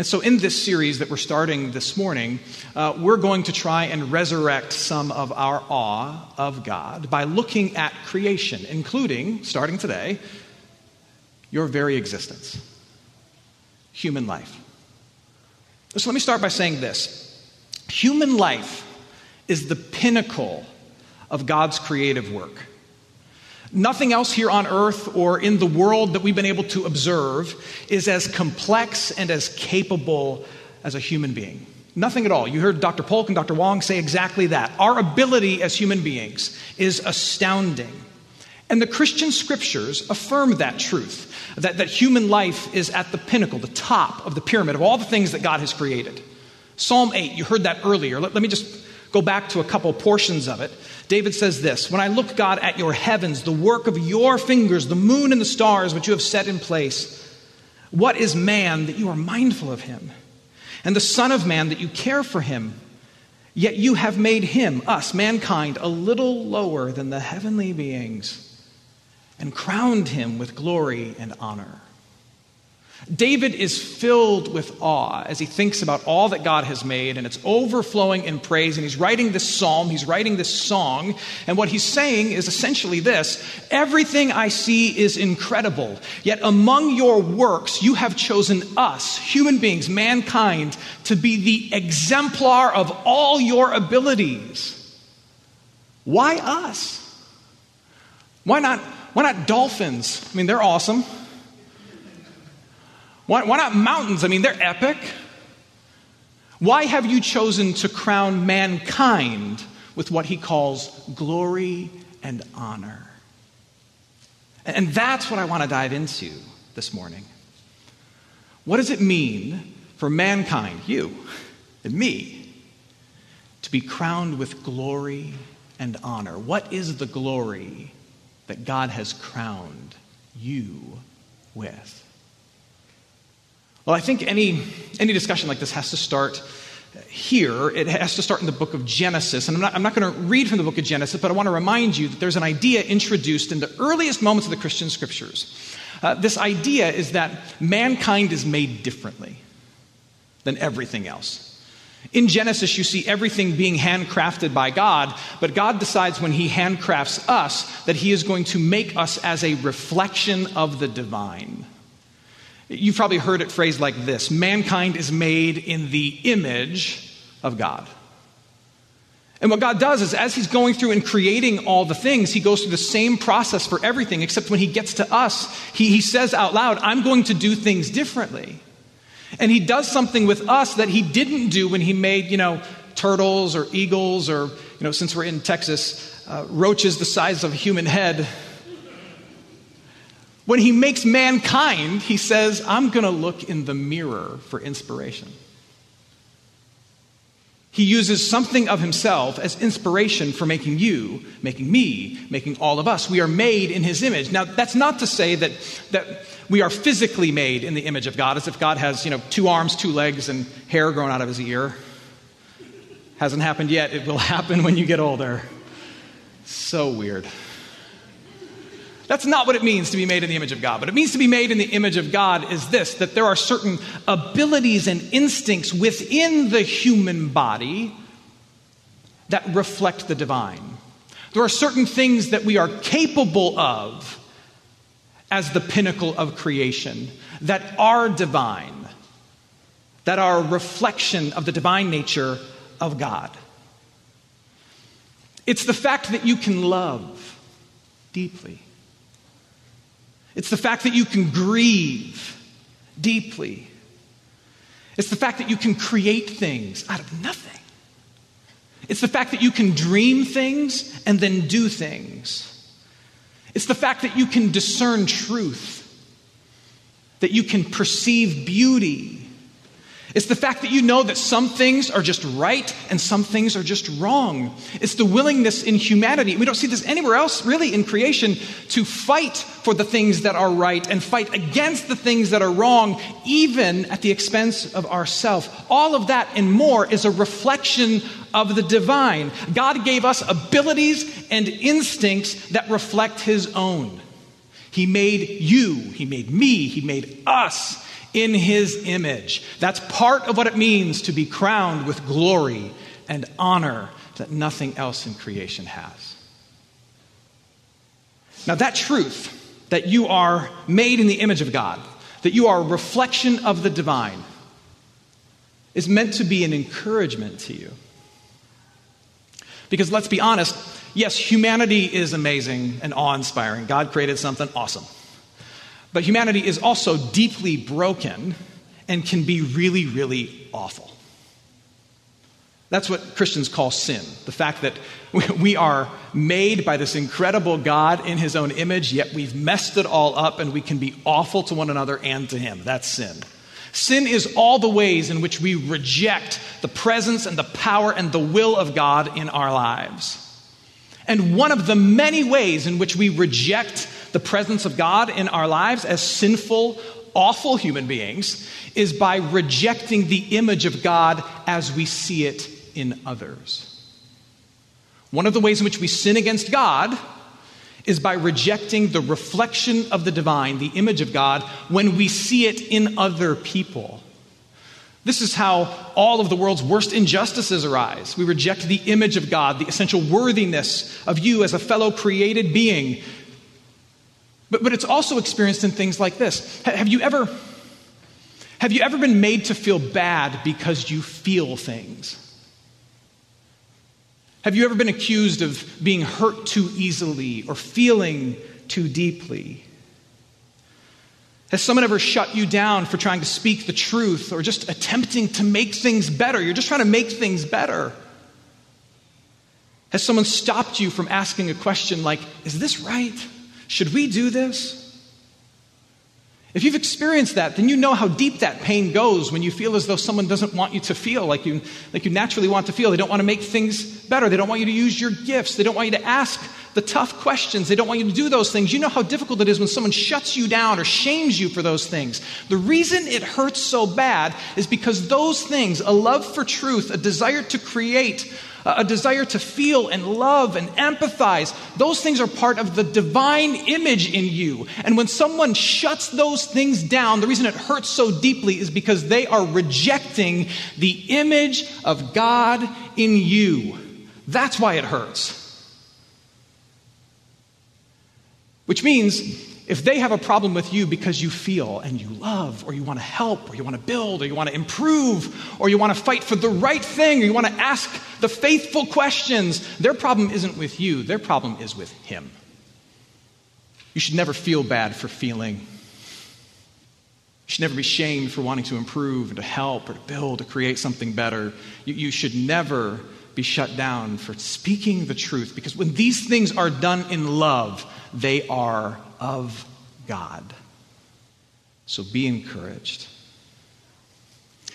And so, in this series that we're starting this morning, uh, we're going to try and resurrect some of our awe of God by looking at creation, including, starting today, your very existence, human life. So, let me start by saying this human life is the pinnacle of God's creative work. Nothing else here on earth or in the world that we've been able to observe is as complex and as capable as a human being. Nothing at all. You heard Dr. Polk and Dr. Wong say exactly that. Our ability as human beings is astounding. And the Christian scriptures affirm that truth that, that human life is at the pinnacle, the top of the pyramid of all the things that God has created. Psalm 8, you heard that earlier. Let, let me just go back to a couple portions of it. David says this When I look, God, at your heavens, the work of your fingers, the moon and the stars which you have set in place, what is man that you are mindful of him? And the Son of Man that you care for him? Yet you have made him, us, mankind, a little lower than the heavenly beings and crowned him with glory and honor. David is filled with awe as he thinks about all that God has made, and it's overflowing in praise. And he's writing this psalm, he's writing this song, and what he's saying is essentially this Everything I see is incredible, yet among your works, you have chosen us, human beings, mankind, to be the exemplar of all your abilities. Why us? Why not, why not dolphins? I mean, they're awesome. Why, why not mountains? I mean, they're epic. Why have you chosen to crown mankind with what he calls glory and honor? And that's what I want to dive into this morning. What does it mean for mankind, you and me, to be crowned with glory and honor? What is the glory that God has crowned you with? Well, I think any, any discussion like this has to start here. It has to start in the book of Genesis. And I'm not, I'm not going to read from the book of Genesis, but I want to remind you that there's an idea introduced in the earliest moments of the Christian scriptures. Uh, this idea is that mankind is made differently than everything else. In Genesis, you see everything being handcrafted by God, but God decides when He handcrafts us that He is going to make us as a reflection of the divine. You've probably heard it phrased like this mankind is made in the image of God. And what God does is, as He's going through and creating all the things, He goes through the same process for everything, except when He gets to us, He, he says out loud, I'm going to do things differently. And He does something with us that He didn't do when He made, you know, turtles or eagles or, you know, since we're in Texas, uh, roaches the size of a human head when he makes mankind, he says, I'm going to look in the mirror for inspiration. He uses something of himself as inspiration for making you, making me, making all of us. We are made in his image. Now, that's not to say that, that we are physically made in the image of God, as if God has, you know, two arms, two legs, and hair growing out of his ear. Hasn't happened yet. It will happen when you get older. So weird. That's not what it means to be made in the image of God. What it means to be made in the image of God is this that there are certain abilities and instincts within the human body that reflect the divine. There are certain things that we are capable of as the pinnacle of creation that are divine, that are a reflection of the divine nature of God. It's the fact that you can love deeply. It's the fact that you can grieve deeply. It's the fact that you can create things out of nothing. It's the fact that you can dream things and then do things. It's the fact that you can discern truth, that you can perceive beauty it's the fact that you know that some things are just right and some things are just wrong. It's the willingness in humanity, we don't see this anywhere else really in creation, to fight for the things that are right and fight against the things that are wrong, even at the expense of ourself. All of that and more is a reflection of the divine. God gave us abilities and instincts that reflect His own. He made you, He made me, He made us in his image. That's part of what it means to be crowned with glory and honor that nothing else in creation has. Now, that truth that you are made in the image of God, that you are a reflection of the divine, is meant to be an encouragement to you. Because let's be honest, yes, humanity is amazing and awe inspiring. God created something awesome. But humanity is also deeply broken and can be really, really awful. That's what Christians call sin. The fact that we are made by this incredible God in his own image, yet we've messed it all up and we can be awful to one another and to him. That's sin. Sin is all the ways in which we reject the presence and the power and the will of God in our lives. And one of the many ways in which we reject the presence of God in our lives as sinful, awful human beings is by rejecting the image of God as we see it in others. One of the ways in which we sin against God is by rejecting the reflection of the divine, the image of God, when we see it in other people. This is how all of the world's worst injustices arise. We reject the image of God, the essential worthiness of you as a fellow created being, but, but it's also experienced in things like this. Have you ever have you ever been made to feel bad because you feel things? Have you ever been accused of being hurt too easily or feeling too deeply? Has someone ever shut you down for trying to speak the truth or just attempting to make things better? You're just trying to make things better. Has someone stopped you from asking a question like, Is this right? Should we do this? If you've experienced that, then you know how deep that pain goes when you feel as though someone doesn't want you to feel like you, like you naturally want to feel. They don't want to make things better. They don't want you to use your gifts. They don't want you to ask the tough questions. They don't want you to do those things. You know how difficult it is when someone shuts you down or shames you for those things. The reason it hurts so bad is because those things, a love for truth, a desire to create, a desire to feel and love and empathize. Those things are part of the divine image in you. And when someone shuts those things down, the reason it hurts so deeply is because they are rejecting the image of God in you. That's why it hurts. Which means if they have a problem with you because you feel and you love, or you want to help, or you want to build, or you want to improve, or you want to fight for the right thing, or you want to ask the faithful questions, their problem isn't with you, their problem is with Him. You should never feel bad for feeling. You should never be shamed for wanting to improve, or to help, or to build, or create something better. You, you should never be shut down for speaking the truth, because when these things are done in love, they are of God. So be encouraged.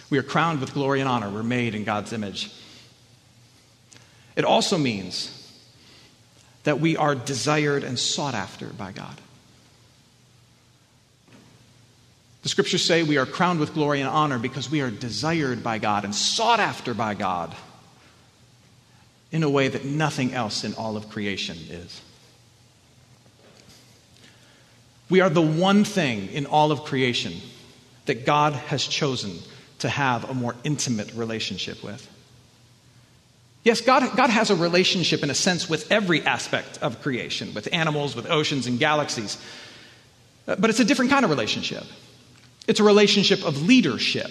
We are crowned with glory and honor. We're made in God's image. It also means that we are desired and sought after by God. The scriptures say we are crowned with glory and honor because we are desired by God and sought after by God in a way that nothing else in all of creation is. We are the one thing in all of creation that God has chosen to have a more intimate relationship with. Yes, God, God has a relationship in a sense with every aspect of creation, with animals, with oceans, and galaxies. But it's a different kind of relationship. It's a relationship of leadership.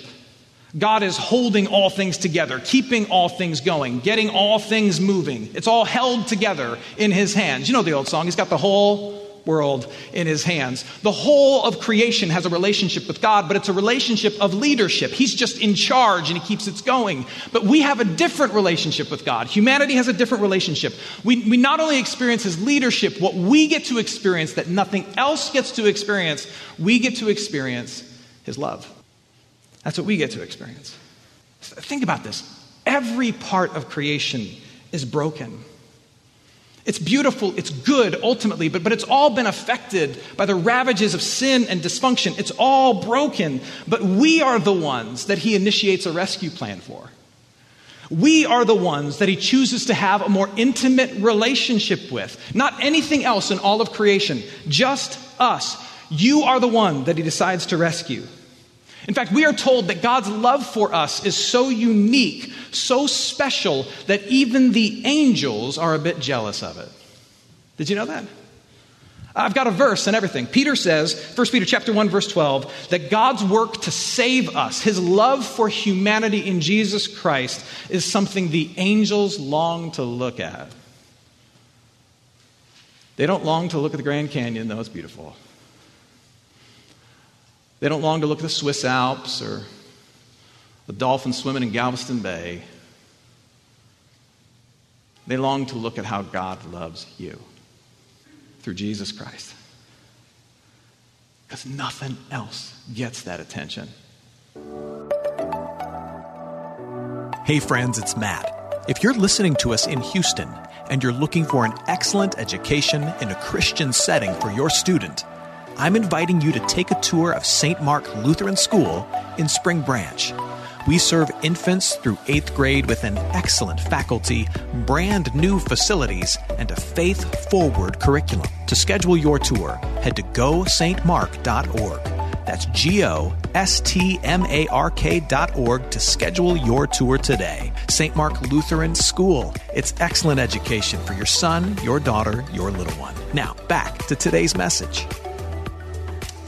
God is holding all things together, keeping all things going, getting all things moving. It's all held together in His hands. You know the old song, He's got the whole world in His hands. The whole of creation has a relationship with God, but it's a relationship of leadership. He's just in charge and He keeps it going. But we have a different relationship with God. Humanity has a different relationship. We, we not only experience His leadership, what we get to experience that nothing else gets to experience, we get to experience His love. That's what we get to experience. Think about this. Every part of creation is broken. It's beautiful, it's good ultimately, but, but it's all been affected by the ravages of sin and dysfunction. It's all broken, but we are the ones that he initiates a rescue plan for. We are the ones that he chooses to have a more intimate relationship with. Not anything else in all of creation, just us. You are the one that he decides to rescue. In fact, we are told that God's love for us is so unique, so special, that even the angels are a bit jealous of it. Did you know that? I've got a verse and everything. Peter says, 1 Peter chapter 1 verse 12, that God's work to save us, his love for humanity in Jesus Christ is something the angels long to look at. They don't long to look at the Grand Canyon, though it's beautiful. They don't long to look at the Swiss Alps or the dolphins swimming in Galveston Bay. They long to look at how God loves you through Jesus Christ. Because nothing else gets that attention. Hey, friends, it's Matt. If you're listening to us in Houston and you're looking for an excellent education in a Christian setting for your student, I'm inviting you to take a tour of St. Mark Lutheran School in Spring Branch. We serve infants through eighth grade with an excellent faculty, brand new facilities, and a faith forward curriculum. To schedule your tour, head to gostmark.org. That's G O S T M A R K dot org to schedule your tour today. St. Mark Lutheran School. It's excellent education for your son, your daughter, your little one. Now, back to today's message.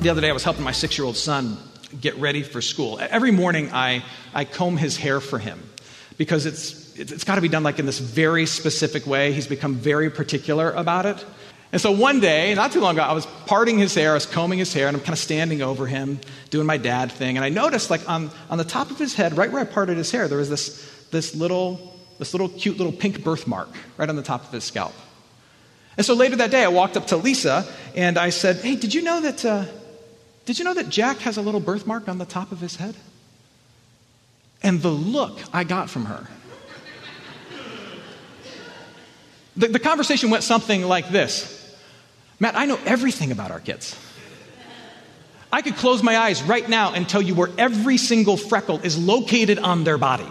The other day, I was helping my six year old son get ready for school. Every morning, I, I comb his hair for him because it's, it's got to be done like in this very specific way. He's become very particular about it. And so one day, not too long ago, I was parting his hair, I was combing his hair, and I'm kind of standing over him, doing my dad thing. And I noticed, like, on, on the top of his head, right where I parted his hair, there was this, this little, this little cute little pink birthmark right on the top of his scalp. And so later that day, I walked up to Lisa and I said, Hey, did you know that, uh, did you know that Jack has a little birthmark on the top of his head? And the look I got from her. The, the conversation went something like this Matt, I know everything about our kids. I could close my eyes right now and tell you where every single freckle is located on their body.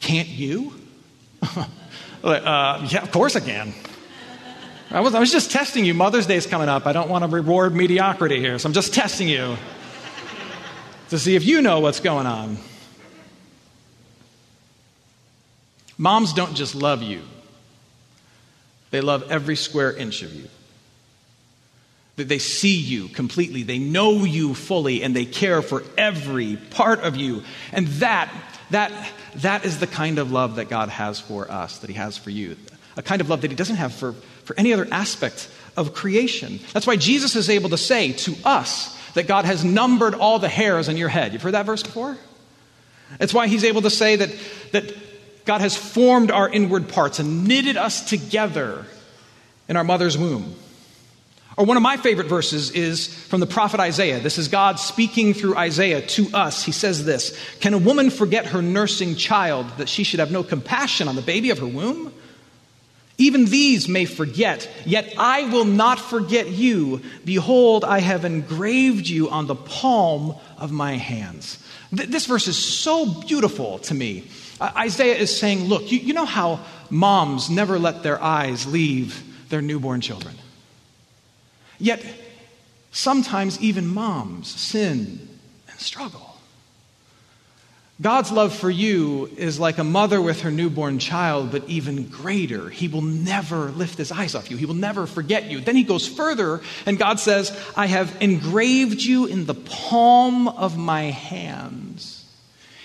Can't you? uh, yeah, of course I can. I was, I was just testing you. Mother's Day is coming up. I don't want to reward mediocrity here, so I'm just testing you to see if you know what's going on. Moms don't just love you, they love every square inch of you. They see you completely, they know you fully, and they care for every part of you. And that, that, that is the kind of love that God has for us, that He has for you. A kind of love that He doesn't have for, for any other aspect of creation. That's why Jesus is able to say to us that God has numbered all the hairs on your head. You've heard that verse before? That's why He's able to say that, that God has formed our inward parts and knitted us together in our mother's womb. Or one of my favorite verses is from the prophet Isaiah. This is God speaking through Isaiah to us. He says this Can a woman forget her nursing child that she should have no compassion on the baby of her womb? Even these may forget, yet I will not forget you. Behold, I have engraved you on the palm of my hands. Th- this verse is so beautiful to me. Uh, Isaiah is saying, Look, you, you know how moms never let their eyes leave their newborn children. Yet, sometimes even moms sin and struggle. God's love for you is like a mother with her newborn child, but even greater. He will never lift his eyes off you. He will never forget you. Then he goes further, and God says, I have engraved you in the palm of my hands.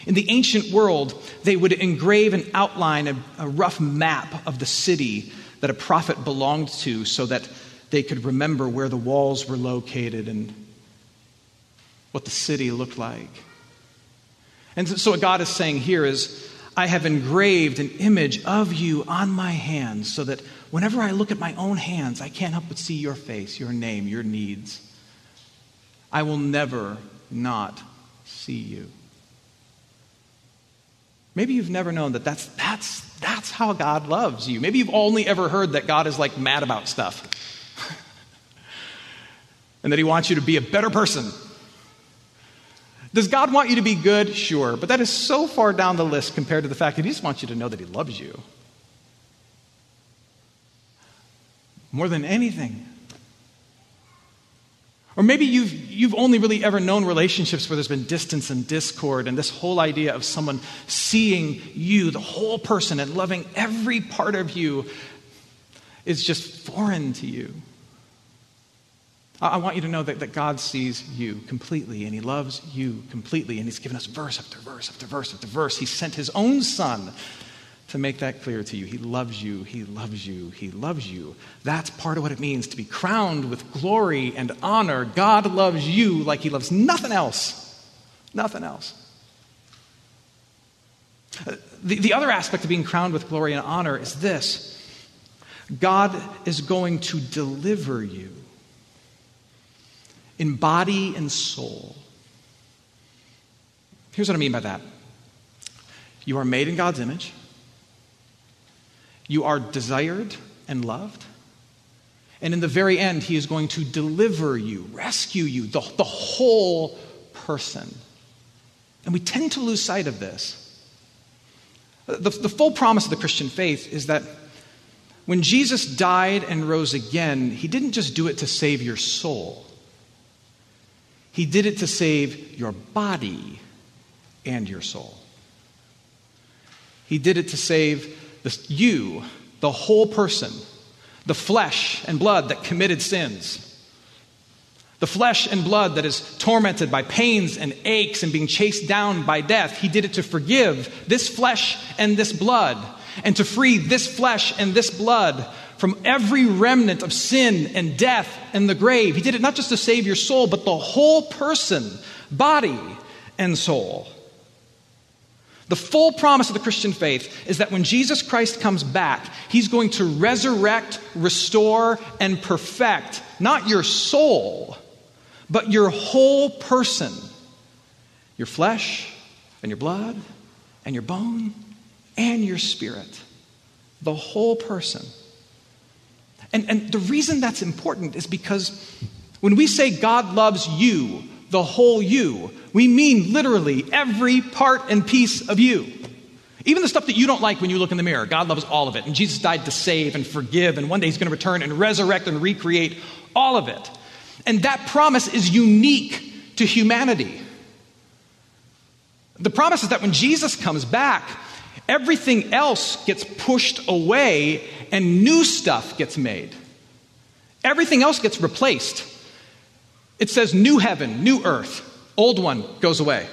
In the ancient world, they would engrave and outline a, a, rough map of the city that a prophet belonged to so that they could remember where the walls were located and what the city looked like. And so, what God is saying here is, I have engraved an image of you on my hands so that whenever I look at my own hands, I can't help but see your face, your name, your needs. I will never not see you. Maybe you've never known that that's, that's, that's how God loves you. Maybe you've only ever heard that God is like mad about stuff and that He wants you to be a better person. Does God want you to be good? Sure. But that is so far down the list compared to the fact that He just wants you to know that He loves you. More than anything. Or maybe you've, you've only really ever known relationships where there's been distance and discord, and this whole idea of someone seeing you, the whole person, and loving every part of you is just foreign to you. I, want you to know that, that God sees you completely, and He loves you completely, and He's given us verse after verse after verse after verse. He sent His own Son to make that clear to you. He loves you, He loves you, He loves you. That's part of what it means to be crowned with glory and honor. God loves you like He loves nothing else. Nothing else. The, the other aspect of being crowned with glory and honor is this God is going to deliver you in body and soul. Here's what I mean by that you are made in God's image. You are desired and loved. And in the very end, He is going to deliver you, rescue you, the, the whole person. And we tend to lose sight of this. The, the full promise of the Christian faith is that when Jesus died and rose again, He didn't just do it to save your soul, He did it to save your body and your soul. He did it to save the, you, the whole person, the flesh and blood that committed sins, the flesh and blood that is tormented by pains and aches and being chased down by death, he did it to forgive this flesh and this blood, and to free this flesh and this blood from every remnant of sin and death and the grave. He did it not just to save your soul, but the whole person, body and soul. The full promise of the Christian faith is that when Jesus Christ comes back, he's going to resurrect, restore, and perfect not your soul, but your whole person your flesh, and your blood, and your bone, and your spirit. The whole person. And, and the reason that's important is because when we say God loves you, the whole you, we mean literally every part and piece of you. Even the stuff that you don't like when you look in the mirror, God loves all of it. And Jesus died to save and forgive, and one day He's going to return and resurrect and recreate all of it. And that promise is unique to humanity. The promise is that when Jesus comes back, everything else gets pushed away and new stuff gets made. Everything else gets replaced. It says new heaven, new earth. Old one goes away.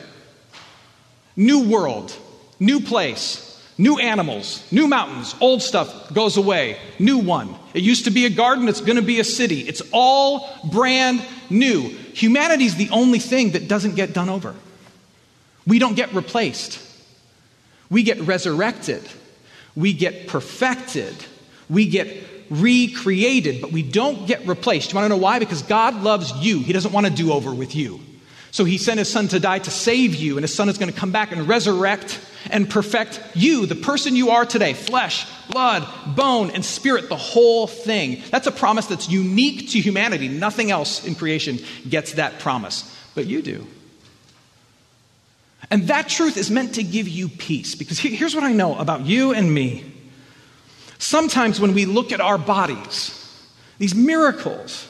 New world, new place, new animals, new mountains, old stuff goes away. New one. It used to be a garden, it's going to be a city. It's all brand new. Humanity's the only thing that doesn't get done over. We don't get replaced. We get resurrected. We get perfected. We get recreated, but we don't get replaced. You want to know why? Because God loves you. He doesn't want to do over with you. So he sent his son to die to save you, and his son is going to come back and resurrect and perfect you, the person you are today flesh, blood, bone, and spirit, the whole thing. That's a promise that's unique to humanity. Nothing else in creation gets that promise, but you do. And that truth is meant to give you peace, because here's what I know about you and me. Sometimes when we look at our bodies, these miracles,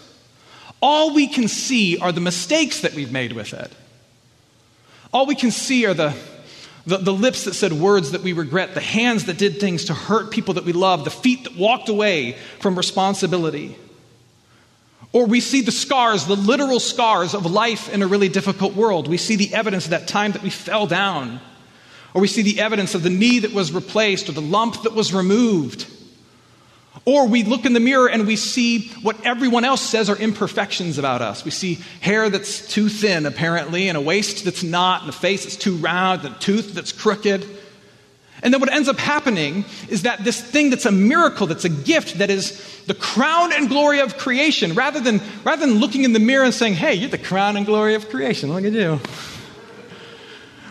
all we can see are the mistakes that we've made with it. All we can see are the, the, the, lips that said words that we regret, the hands that did things to hurt people that we love, the feet that walked away from responsibility. Or we see the scars, the literal scars of life in a really difficult world. We see the evidence of that time that we fell down Or we see the evidence of the knee that was replaced or the lump that was removed. Or we look in the mirror and we see what everyone else says are imperfections about us. We see hair that's too thin, apparently, and a waist that's not, and a face that's too round, and a tooth that's crooked. And then what ends up happening is that this thing that's a miracle, that's a gift, that is the crown and glory of creation, rather than, rather than looking in the mirror and saying, hey, you're the crown and glory of creation, look at you.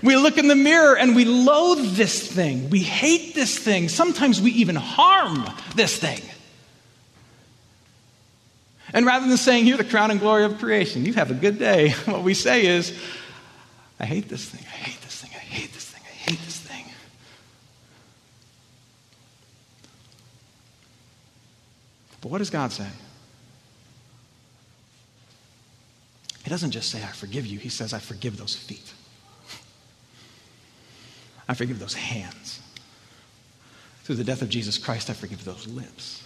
We look in the mirror and we loathe this thing. We hate this thing. Sometimes we even harm this thing. And rather than saying, You're the crown and glory of creation, you have a good day, what we say is, I hate this thing, I hate this thing, I hate this thing. But what does God say? He doesn't just say, I forgive you. He says, I forgive those feet. I forgive those hands. Through the death of Jesus Christ, I forgive those lips.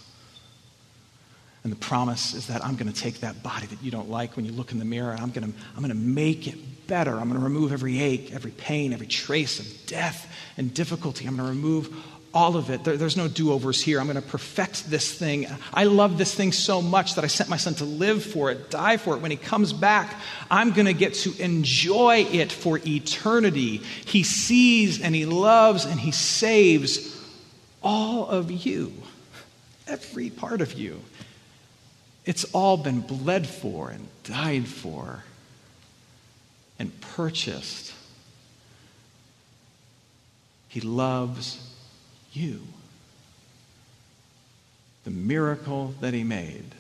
And the promise is that I'm going to take that body that you don't like when you look in the mirror, I'm going to, I'm going to make it better. I'm going to remove every ache, every pain, every trace of death and difficulty. I'm going to remove all of it. There, there's no do overs here. I'm going to perfect this thing. I love this thing so much that I sent my son to live for it, die for it. When he comes back, I'm going to get to enjoy it for eternity. He sees and he loves and he saves all of you, every part of you. It's all been bled for and died for and purchased. He loves you. The miracle that he made.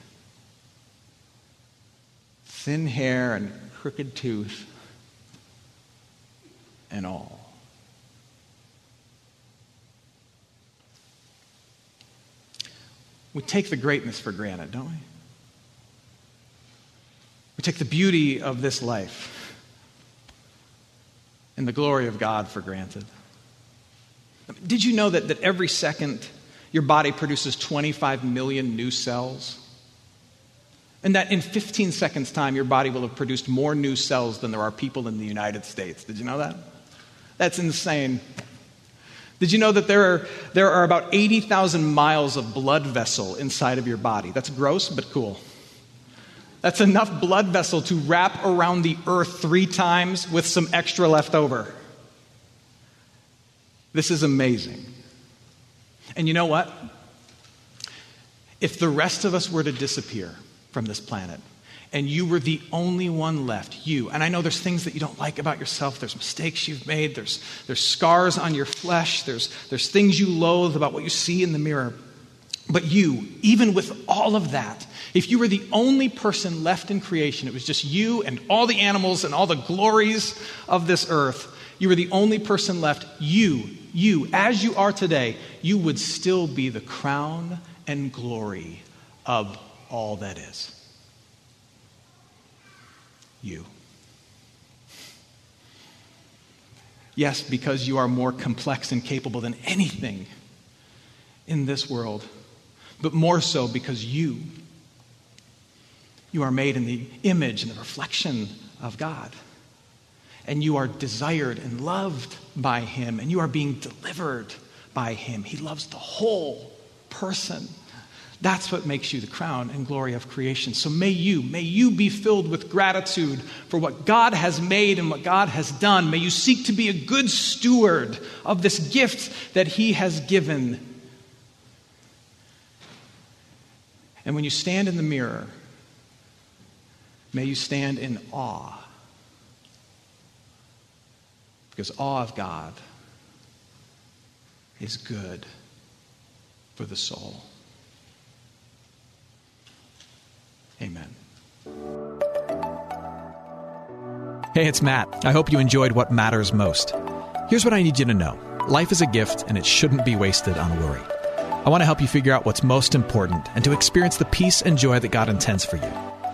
Thin hair and crooked tooth and all. We take the greatness for granted, don't we? We take the beauty of this life and the glory of God for granted. Did you know that, that every second your body produces 25 million new cells? And that in 15 seconds' time, your body will have produced more new cells than there are people in the United States. Did you know that? That's insane. Did you know that there are, there are about 80,000 miles of blood vessel inside of your body? That's gross, but cool. That's enough blood vessel to wrap around the earth three times with some extra left over. This is amazing. And you know what? If the rest of us were to disappear from this planet, and you were the only one left, you. And I know there's things that you don't like about yourself. There's mistakes you've made. There's, there's scars on your flesh. There's, there's things you loathe about what you see in the mirror. But you, even with all of that, if you were the only person left in creation, it was just you and all the animals and all the glories of this earth, you were the only person left, you you, as you are today, you would still be the crown and glory of all that is. You. Yes, because you are more complex and capable than anything in this world, but more so because you you are made in the image and the reflection of God and you are desired and loved by Him, and you are being delivered by Him. He loves the whole person. That's what makes you the crown and glory of creation. So may you, may you be filled with gratitude for what God has made and what God has done. May you seek to be a good steward of this gift that He has given. And when you stand in the mirror, may you stand in awe because awe of God is good for the soul. Amen. Hey, it's Matt. I hope you enjoyed what matters most. Here's what I need you to know life is a gift, and it shouldn't be wasted on worry. I want to help you figure out what's most important and to experience the peace and joy that God intends for you.